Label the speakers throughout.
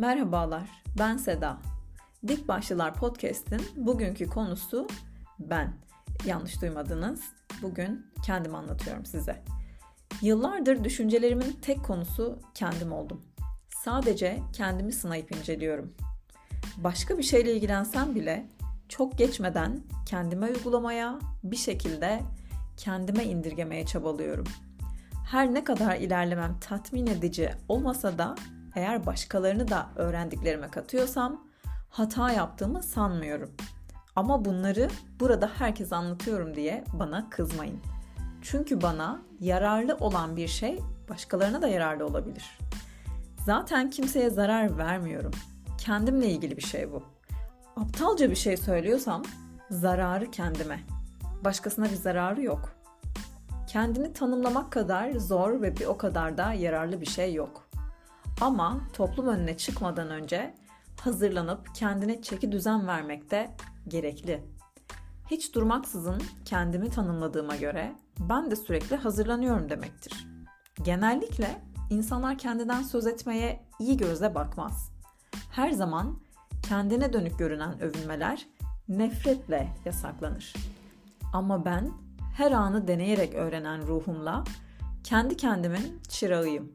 Speaker 1: Merhabalar, ben Seda. Dik Başlılar Podcast'in bugünkü konusu ben. Yanlış duymadınız. Bugün kendim anlatıyorum size. Yıllardır düşüncelerimin tek konusu kendim oldum. Sadece kendimi sınayıp inceliyorum. Başka bir şeyle ilgilensem bile çok geçmeden kendime uygulamaya, bir şekilde kendime indirgemeye çabalıyorum. Her ne kadar ilerlemem tatmin edici olmasa da eğer başkalarını da öğrendiklerime katıyorsam hata yaptığımı sanmıyorum. Ama bunları burada herkes anlatıyorum diye bana kızmayın. Çünkü bana yararlı olan bir şey başkalarına da yararlı olabilir. Zaten kimseye zarar vermiyorum. Kendimle ilgili bir şey bu. Aptalca bir şey söylüyorsam zararı kendime. Başkasına bir zararı yok. Kendini tanımlamak kadar zor ve bir o kadar da yararlı bir şey yok. Ama toplum önüne çıkmadan önce hazırlanıp kendine çeki düzen vermek de gerekli. Hiç durmaksızın kendimi tanımladığıma göre ben de sürekli hazırlanıyorum demektir. Genellikle insanlar kendinden söz etmeye iyi gözle bakmaz. Her zaman kendine dönük görünen övünmeler nefretle yasaklanır. Ama ben her anı deneyerek öğrenen ruhumla kendi kendimin çırağıyım.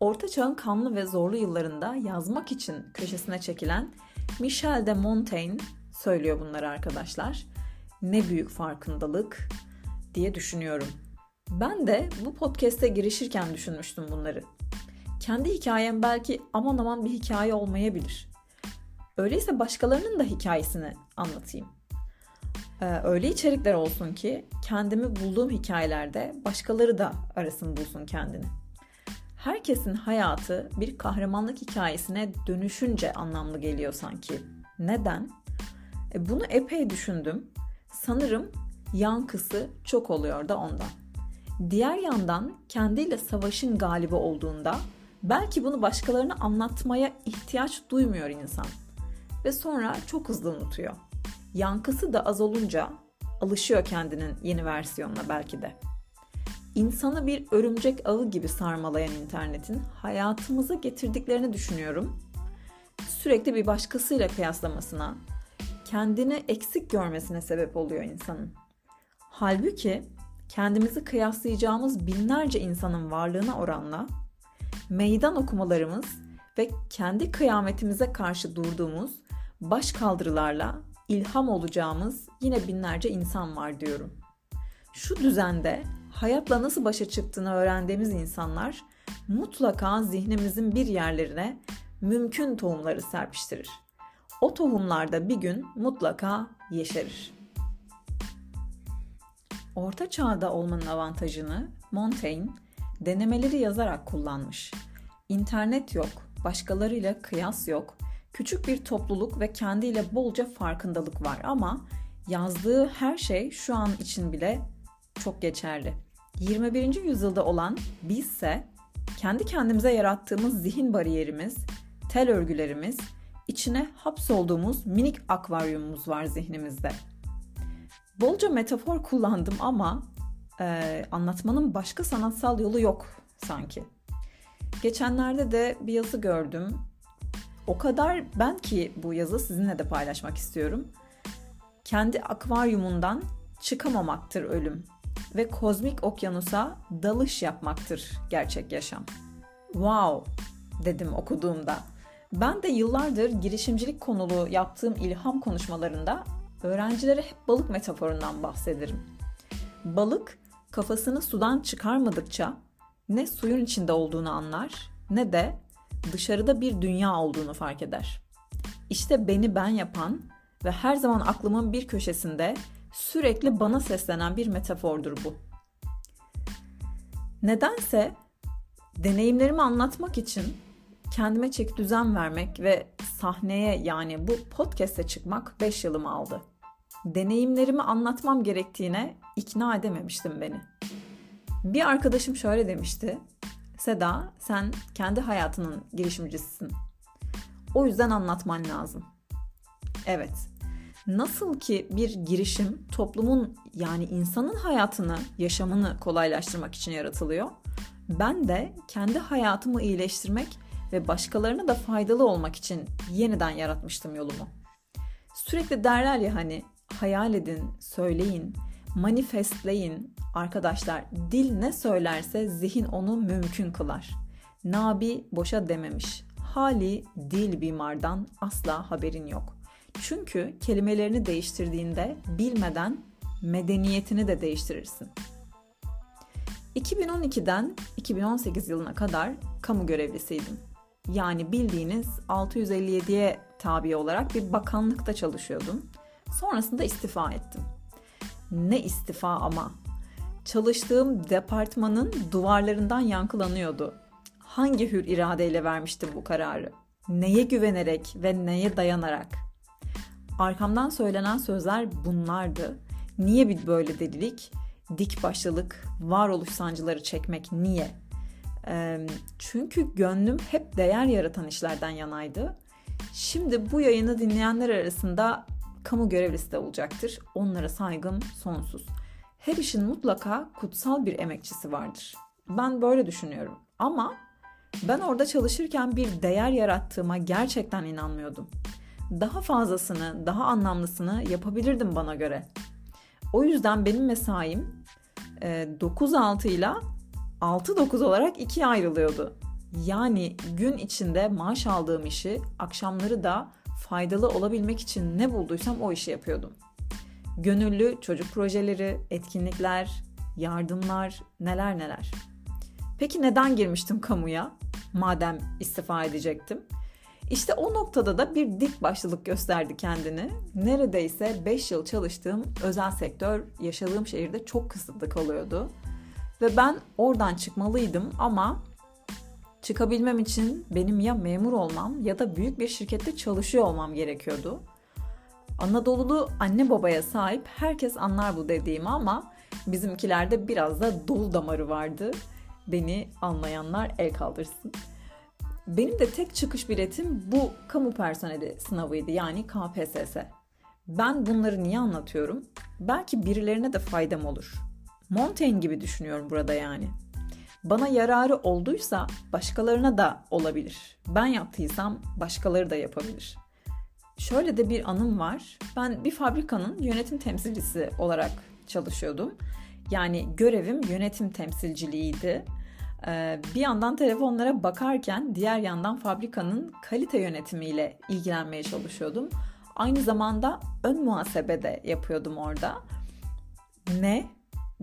Speaker 1: Orta Çağ'ın kanlı ve zorlu yıllarında yazmak için köşesine çekilen Michel de Montaigne söylüyor bunları arkadaşlar. Ne büyük farkındalık diye düşünüyorum. Ben de bu podcast'e girişirken düşünmüştüm bunları. Kendi hikayem belki aman aman bir hikaye olmayabilir. Öyleyse başkalarının da hikayesini anlatayım. Ee, öyle içerikler olsun ki kendimi bulduğum hikayelerde başkaları da arasın bulsun kendini. Herkesin hayatı bir kahramanlık hikayesine dönüşünce anlamlı geliyor sanki. Neden? E, bunu epey düşündüm. Sanırım yankısı çok oluyor da ondan. Diğer yandan kendiyle savaşın galibi olduğunda belki bunu başkalarına anlatmaya ihtiyaç duymuyor insan ve sonra çok hızlı unutuyor. Yankısı da az olunca alışıyor kendinin yeni versiyonuna belki de. İnsanı bir örümcek ağı gibi sarmalayan internetin hayatımıza getirdiklerini düşünüyorum. Sürekli bir başkasıyla kıyaslamasına, kendini eksik görmesine sebep oluyor insanın. Halbuki kendimizi kıyaslayacağımız binlerce insanın varlığına oranla meydan okumalarımız ve kendi kıyametimize karşı durduğumuz baş kaldırılarla ilham olacağımız yine binlerce insan var diyorum. Şu düzende hayatla nasıl başa çıktığını öğrendiğimiz insanlar mutlaka zihnimizin bir yerlerine mümkün tohumları serpiştirir. O tohumlar da bir gün mutlaka yeşerir. Orta çağda olmanın avantajını Montaigne denemeleri yazarak kullanmış. İnternet yok, başkalarıyla kıyas yok, küçük bir topluluk ve kendiyle bolca farkındalık var ama yazdığı her şey şu an için bile çok geçerli. 21. yüzyılda olan bizse kendi kendimize yarattığımız zihin bariyerimiz, tel örgülerimiz, içine hapsolduğumuz minik akvaryumumuz var zihnimizde. Bolca metafor kullandım ama e, anlatmanın başka sanatsal yolu yok sanki. Geçenlerde de bir yazı gördüm. O kadar ben ki bu yazı sizinle de paylaşmak istiyorum. Kendi akvaryumundan çıkamamaktır ölüm ve kozmik okyanusa dalış yapmaktır gerçek yaşam. Wow dedim okuduğumda. Ben de yıllardır girişimcilik konulu yaptığım ilham konuşmalarında öğrencilere hep balık metaforundan bahsederim. Balık kafasını sudan çıkarmadıkça ne suyun içinde olduğunu anlar ne de dışarıda bir dünya olduğunu fark eder. İşte beni ben yapan ve her zaman aklımın bir köşesinde sürekli bana seslenen bir metafordur bu. Nedense deneyimlerimi anlatmak için kendime çek düzen vermek ve sahneye yani bu podcast'e çıkmak 5 yılımı aldı. Deneyimlerimi anlatmam gerektiğine ikna edememiştim beni. Bir arkadaşım şöyle demişti. Seda sen kendi hayatının girişimcisisin. O yüzden anlatman lazım. Evet. Nasıl ki bir girişim toplumun yani insanın hayatını, yaşamını kolaylaştırmak için yaratılıyor. Ben de kendi hayatımı iyileştirmek ve başkalarına da faydalı olmak için yeniden yaratmıştım yolumu. Sürekli derler ya hani hayal edin, söyleyin, manifestleyin. Arkadaşlar dil ne söylerse zihin onu mümkün kılar. Nabi boşa dememiş. Hali dil bimardan asla haberin yok. Çünkü kelimelerini değiştirdiğinde bilmeden medeniyetini de değiştirirsin. 2012'den 2018 yılına kadar kamu görevlisiydim. Yani bildiğiniz 657'ye tabi olarak bir bakanlıkta çalışıyordum. Sonrasında istifa ettim. Ne istifa ama. Çalıştığım departmanın duvarlarından yankılanıyordu. Hangi hür iradeyle vermiştim bu kararı? Neye güvenerek ve neye dayanarak? Arkamdan söylenen sözler bunlardı. Niye bir böyle delilik? Dik başlılık, varoluş sancıları çekmek niye? çünkü gönlüm hep değer yaratan işlerden yanaydı. Şimdi bu yayını dinleyenler arasında kamu görevlisi de olacaktır. Onlara saygım sonsuz. Her işin mutlaka kutsal bir emekçisi vardır. Ben böyle düşünüyorum. Ama ben orada çalışırken bir değer yarattığıma gerçekten inanmıyordum. Daha fazlasını, daha anlamlısını yapabilirdim bana göre. O yüzden benim mesaim 9-6 ile 6-9 olarak ikiye ayrılıyordu. Yani gün içinde maaş aldığım işi akşamları da faydalı olabilmek için ne bulduysam o işi yapıyordum. Gönüllü çocuk projeleri, etkinlikler, yardımlar, neler neler. Peki neden girmiştim kamuya? Madem istifa edecektim. İşte o noktada da bir dik başlılık gösterdi kendini. Neredeyse 5 yıl çalıştığım özel sektör yaşadığım şehirde çok kısıtlı kalıyordu. Ve ben oradan çıkmalıydım ama çıkabilmem için benim ya memur olmam ya da büyük bir şirkette çalışıyor olmam gerekiyordu. Anadolu'lu anne babaya sahip herkes anlar bu dediğimi ama bizimkilerde biraz da dolu damarı vardı. Beni anlayanlar el kaldırsın. Benim de tek çıkış biletim bu kamu personeli sınavıydı yani KPSS. Ben bunları niye anlatıyorum? Belki birilerine de faydam olur. Montaigne gibi düşünüyorum burada yani. Bana yararı olduysa başkalarına da olabilir. Ben yaptıysam başkaları da yapabilir. Şöyle de bir anım var. Ben bir fabrikanın yönetim temsilcisi olarak çalışıyordum. Yani görevim yönetim temsilciliğiydi. Ee, bir yandan telefonlara bakarken diğer yandan fabrikanın kalite yönetimiyle ilgilenmeye çalışıyordum. Aynı zamanda ön muhasebe de yapıyordum orada. Ne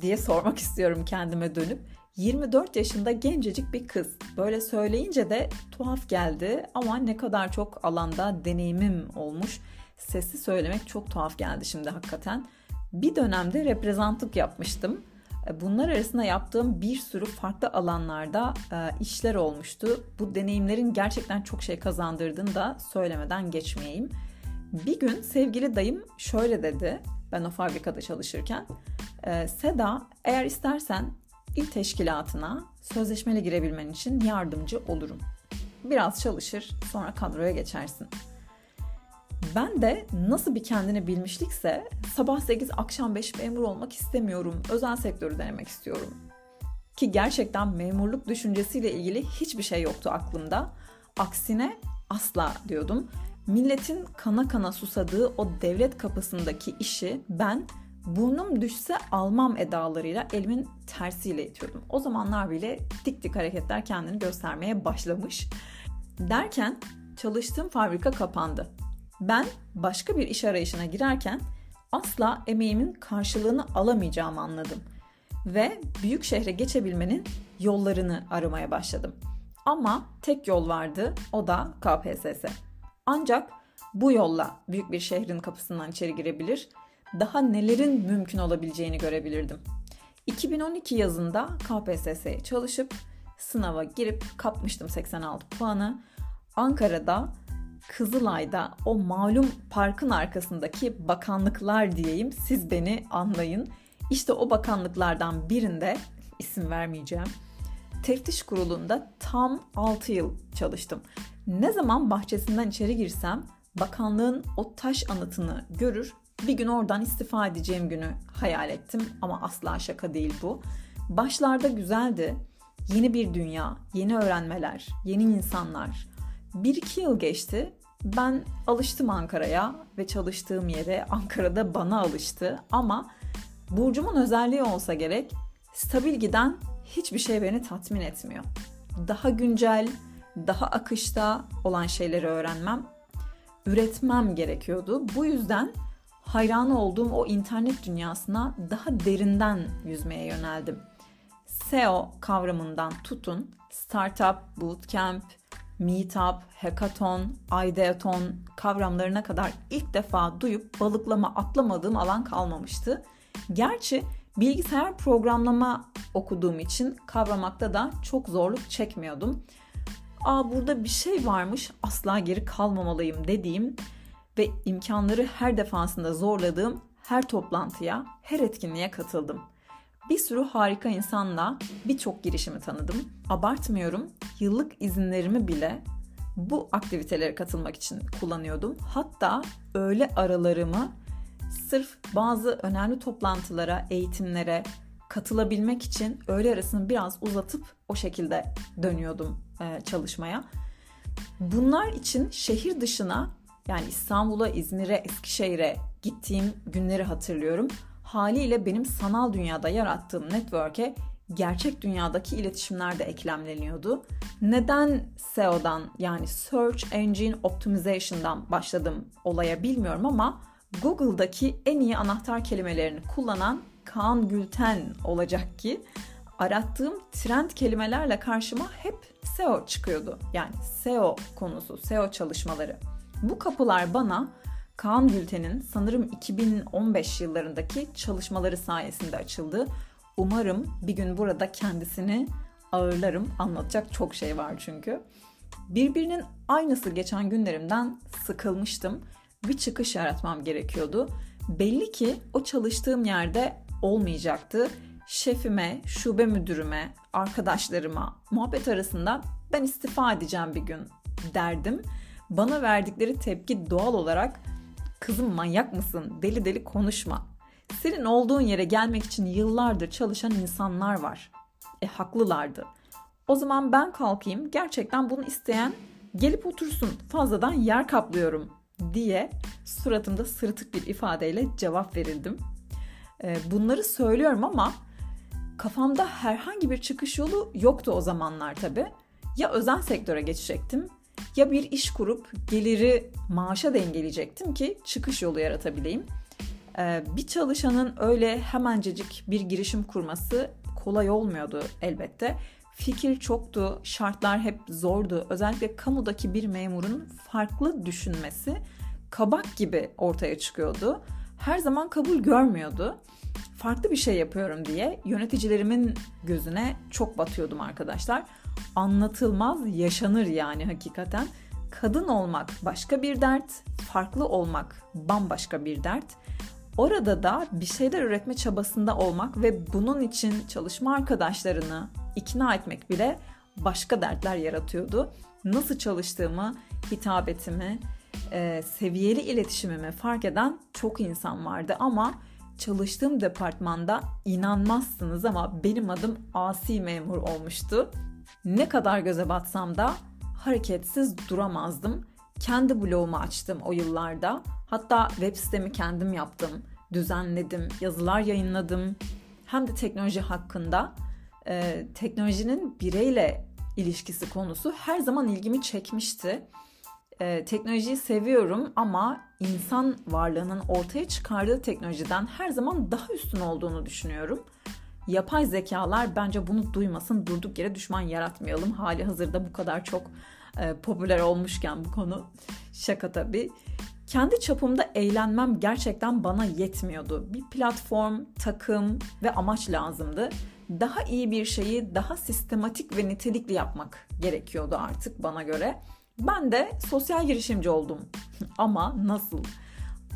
Speaker 1: diye sormak istiyorum kendime dönüp. 24 yaşında gencecik bir kız. Böyle söyleyince de tuhaf geldi ama ne kadar çok alanda deneyimim olmuş. Sesi söylemek çok tuhaf geldi şimdi hakikaten. Bir dönemde reprezentlik yapmıştım. E, bunlar arasında yaptığım bir sürü farklı alanlarda e, işler olmuştu. Bu deneyimlerin gerçekten çok şey kazandırdığını da söylemeden geçmeyeyim. Bir gün sevgili dayım şöyle dedi ben o fabrikada çalışırken. E, Seda eğer istersen il teşkilatına sözleşmeli girebilmen için yardımcı olurum. Biraz çalışır sonra kadroya geçersin. Ben de nasıl bir kendini bilmişlikse sabah 8 akşam 5 memur olmak istemiyorum. Özel sektörü denemek istiyorum. Ki gerçekten memurluk düşüncesiyle ilgili hiçbir şey yoktu aklımda. Aksine asla diyordum. Milletin kana kana susadığı o devlet kapısındaki işi ben burnum düşse almam edalarıyla elimin tersiyle itiyordum. O zamanlar bile dik dik hareketler kendini göstermeye başlamış. Derken çalıştığım fabrika kapandı. Ben başka bir iş arayışına girerken asla emeğimin karşılığını alamayacağımı anladım ve büyük şehre geçebilmenin yollarını aramaya başladım. Ama tek yol vardı, o da KPSS. Ancak bu yolla büyük bir şehrin kapısından içeri girebilir, daha nelerin mümkün olabileceğini görebilirdim. 2012 yazında KPSS'ye çalışıp sınava girip kapmıştım 86 puanı. Ankara'da Kızılay'da o malum parkın arkasındaki bakanlıklar diyeyim siz beni anlayın. İşte o bakanlıklardan birinde isim vermeyeceğim. Teftiş kurulunda tam 6 yıl çalıştım. Ne zaman bahçesinden içeri girsem bakanlığın o taş anıtını görür bir gün oradan istifa edeceğim günü hayal ettim ama asla şaka değil bu. Başlarda güzeldi. Yeni bir dünya, yeni öğrenmeler, yeni insanlar. Bir iki yıl geçti. Ben alıştım Ankara'ya ve çalıştığım yere. Ankara'da bana alıştı ama burcumun özelliği olsa gerek stabil giden hiçbir şey beni tatmin etmiyor. Daha güncel, daha akışta olan şeyleri öğrenmem, üretmem gerekiyordu. Bu yüzden hayran olduğum o internet dünyasına daha derinden yüzmeye yöneldim. SEO kavramından tutun, startup, bootcamp, meetup, hackathon, ideaton kavramlarına kadar ilk defa duyup balıklama atlamadığım alan kalmamıştı. Gerçi bilgisayar programlama okuduğum için kavramakta da çok zorluk çekmiyordum. Aa burada bir şey varmış asla geri kalmamalıyım dediğim ve imkanları her defasında zorladığım her toplantıya, her etkinliğe katıldım. Bir sürü harika insanla birçok girişimi tanıdım. Abartmıyorum, yıllık izinlerimi bile bu aktivitelere katılmak için kullanıyordum. Hatta öğle aralarımı sırf bazı önemli toplantılara, eğitimlere katılabilmek için öğle arasını biraz uzatıp o şekilde dönüyordum e, çalışmaya. Bunlar için şehir dışına yani İstanbul'a, İzmir'e, Eskişehir'e gittiğim günleri hatırlıyorum. Haliyle benim sanal dünyada yarattığım network'e gerçek dünyadaki iletişimler de eklemleniyordu. Neden SEO'dan yani Search Engine Optimization'dan başladım olaya bilmiyorum ama Google'daki en iyi anahtar kelimelerini kullanan Kaan Gülten olacak ki arattığım trend kelimelerle karşıma hep SEO çıkıyordu. Yani SEO konusu, SEO çalışmaları. Bu kapılar bana Kaan Gülten'in sanırım 2015 yıllarındaki çalışmaları sayesinde açıldı. Umarım bir gün burada kendisini ağırlarım. Anlatacak çok şey var çünkü. Birbirinin aynısı geçen günlerimden sıkılmıştım. Bir çıkış yaratmam gerekiyordu. Belli ki o çalıştığım yerde olmayacaktı. Şefime, şube müdürüme, arkadaşlarıma muhabbet arasında ben istifa edeceğim bir gün derdim. Bana verdikleri tepki doğal olarak kızım manyak mısın deli deli konuşma. Senin olduğun yere gelmek için yıllardır çalışan insanlar var. E haklılardı. O zaman ben kalkayım gerçekten bunu isteyen gelip otursun fazladan yer kaplıyorum diye suratımda sırıtık bir ifadeyle cevap verildim. E, bunları söylüyorum ama kafamda herhangi bir çıkış yolu yoktu o zamanlar tabii. Ya özel sektöre geçecektim ya bir iş kurup geliri maaşa dengeleyecektim ki çıkış yolu yaratabileyim. Ee, bir çalışanın öyle hemencecik bir girişim kurması kolay olmuyordu elbette. Fikir çoktu, şartlar hep zordu. Özellikle kamudaki bir memurun farklı düşünmesi kabak gibi ortaya çıkıyordu. Her zaman kabul görmüyordu. Farklı bir şey yapıyorum diye yöneticilerimin gözüne çok batıyordum arkadaşlar anlatılmaz yaşanır yani hakikaten. Kadın olmak başka bir dert, farklı olmak bambaşka bir dert. Orada da bir şeyler üretme çabasında olmak ve bunun için çalışma arkadaşlarını ikna etmek bile başka dertler yaratıyordu. Nasıl çalıştığımı, hitabetimi, e, seviyeli iletişimimi fark eden çok insan vardı ama çalıştığım departmanda inanmazsınız ama benim adım asi memur olmuştu. Ne kadar göze batsam da hareketsiz duramazdım. Kendi blogumu açtım o yıllarda. Hatta web sitemi kendim yaptım, düzenledim, yazılar yayınladım. Hem de teknoloji hakkında e, teknolojinin bireyle ilişkisi konusu her zaman ilgimi çekmişti. E, teknolojiyi seviyorum ama insan varlığının ortaya çıkardığı teknolojiden her zaman daha üstün olduğunu düşünüyorum. Yapay zekalar bence bunu duymasın, durduk yere düşman yaratmayalım. Hali hazırda bu kadar çok e, popüler olmuşken bu konu. Şaka tabii. Kendi çapımda eğlenmem gerçekten bana yetmiyordu. Bir platform, takım ve amaç lazımdı. Daha iyi bir şeyi daha sistematik ve nitelikli yapmak gerekiyordu artık bana göre. Ben de sosyal girişimci oldum. Ama nasıl?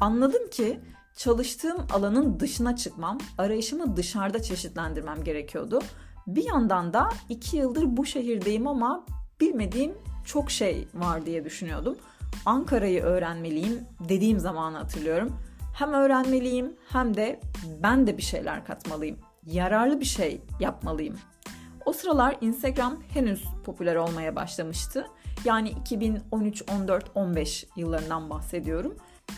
Speaker 1: Anladım ki çalıştığım alanın dışına çıkmam, arayışımı dışarıda çeşitlendirmem gerekiyordu. Bir yandan da iki yıldır bu şehirdeyim ama bilmediğim çok şey var diye düşünüyordum. Ankara'yı öğrenmeliyim dediğim zamanı hatırlıyorum. Hem öğrenmeliyim hem de ben de bir şeyler katmalıyım. Yararlı bir şey yapmalıyım. O sıralar Instagram henüz popüler olmaya başlamıştı. Yani 2013, 14, 15 yıllarından bahsediyorum.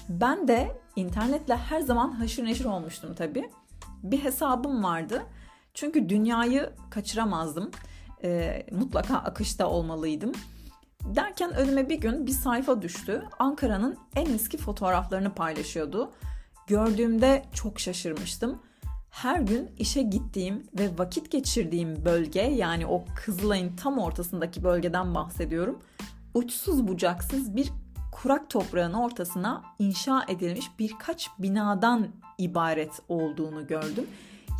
Speaker 1: Ben de internetle her zaman haşır neşir olmuştum tabii. Bir hesabım vardı. Çünkü dünyayı kaçıramazdım. E, mutlaka akışta olmalıydım. Derken önüme bir gün bir sayfa düştü. Ankara'nın en eski fotoğraflarını paylaşıyordu. Gördüğümde çok şaşırmıştım. Her gün işe gittiğim ve vakit geçirdiğim bölge yani o Kızılay'ın tam ortasındaki bölgeden bahsediyorum. Uçsuz bucaksız bir kurak toprağın ortasına inşa edilmiş birkaç binadan ibaret olduğunu gördüm.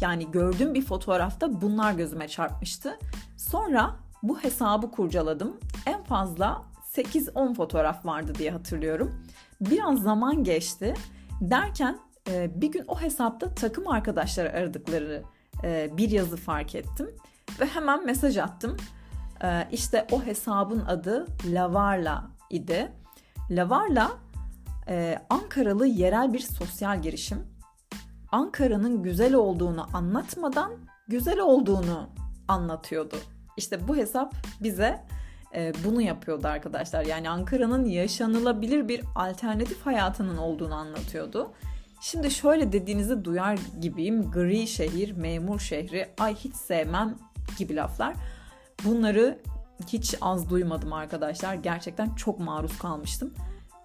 Speaker 1: Yani gördüğüm bir fotoğrafta bunlar gözüme çarpmıştı. Sonra bu hesabı kurcaladım. En fazla 8-10 fotoğraf vardı diye hatırlıyorum. Biraz zaman geçti. Derken e, bir gün o hesapta takım arkadaşları aradıkları e, bir yazı fark ettim. Ve hemen mesaj attım. E, işte o hesabın adı Lavarla idi. Lavarla Ankaralı yerel bir sosyal girişim. Ankara'nın güzel olduğunu anlatmadan güzel olduğunu anlatıyordu. İşte bu hesap bize e, bunu yapıyordu arkadaşlar. Yani Ankara'nın yaşanılabilir bir alternatif hayatının olduğunu anlatıyordu. Şimdi şöyle dediğinizi duyar gibiyim. Gri şehir, memur şehri, ay hiç sevmem gibi laflar. Bunları hiç az duymadım arkadaşlar. Gerçekten çok maruz kalmıştım.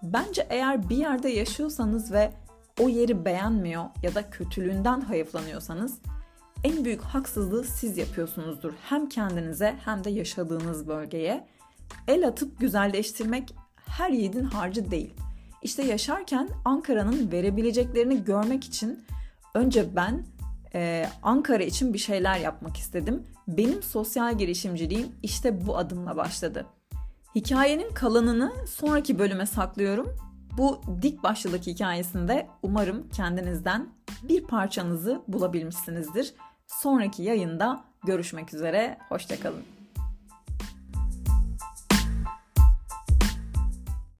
Speaker 1: Bence eğer bir yerde yaşıyorsanız ve o yeri beğenmiyor ya da kötülüğünden hayıflanıyorsanız en büyük haksızlığı siz yapıyorsunuzdur. Hem kendinize hem de yaşadığınız bölgeye. El atıp güzelleştirmek her yiğidin harcı değil. İşte yaşarken Ankara'nın verebileceklerini görmek için önce ben e, Ankara için bir şeyler yapmak istedim. Benim sosyal girişimciliğim işte bu adımla başladı. Hikayenin kalanını sonraki bölüme saklıyorum. Bu dik başlılık hikayesinde umarım kendinizden bir parçanızı bulabilmişsinizdir. Sonraki yayında görüşmek üzere, hoşçakalın.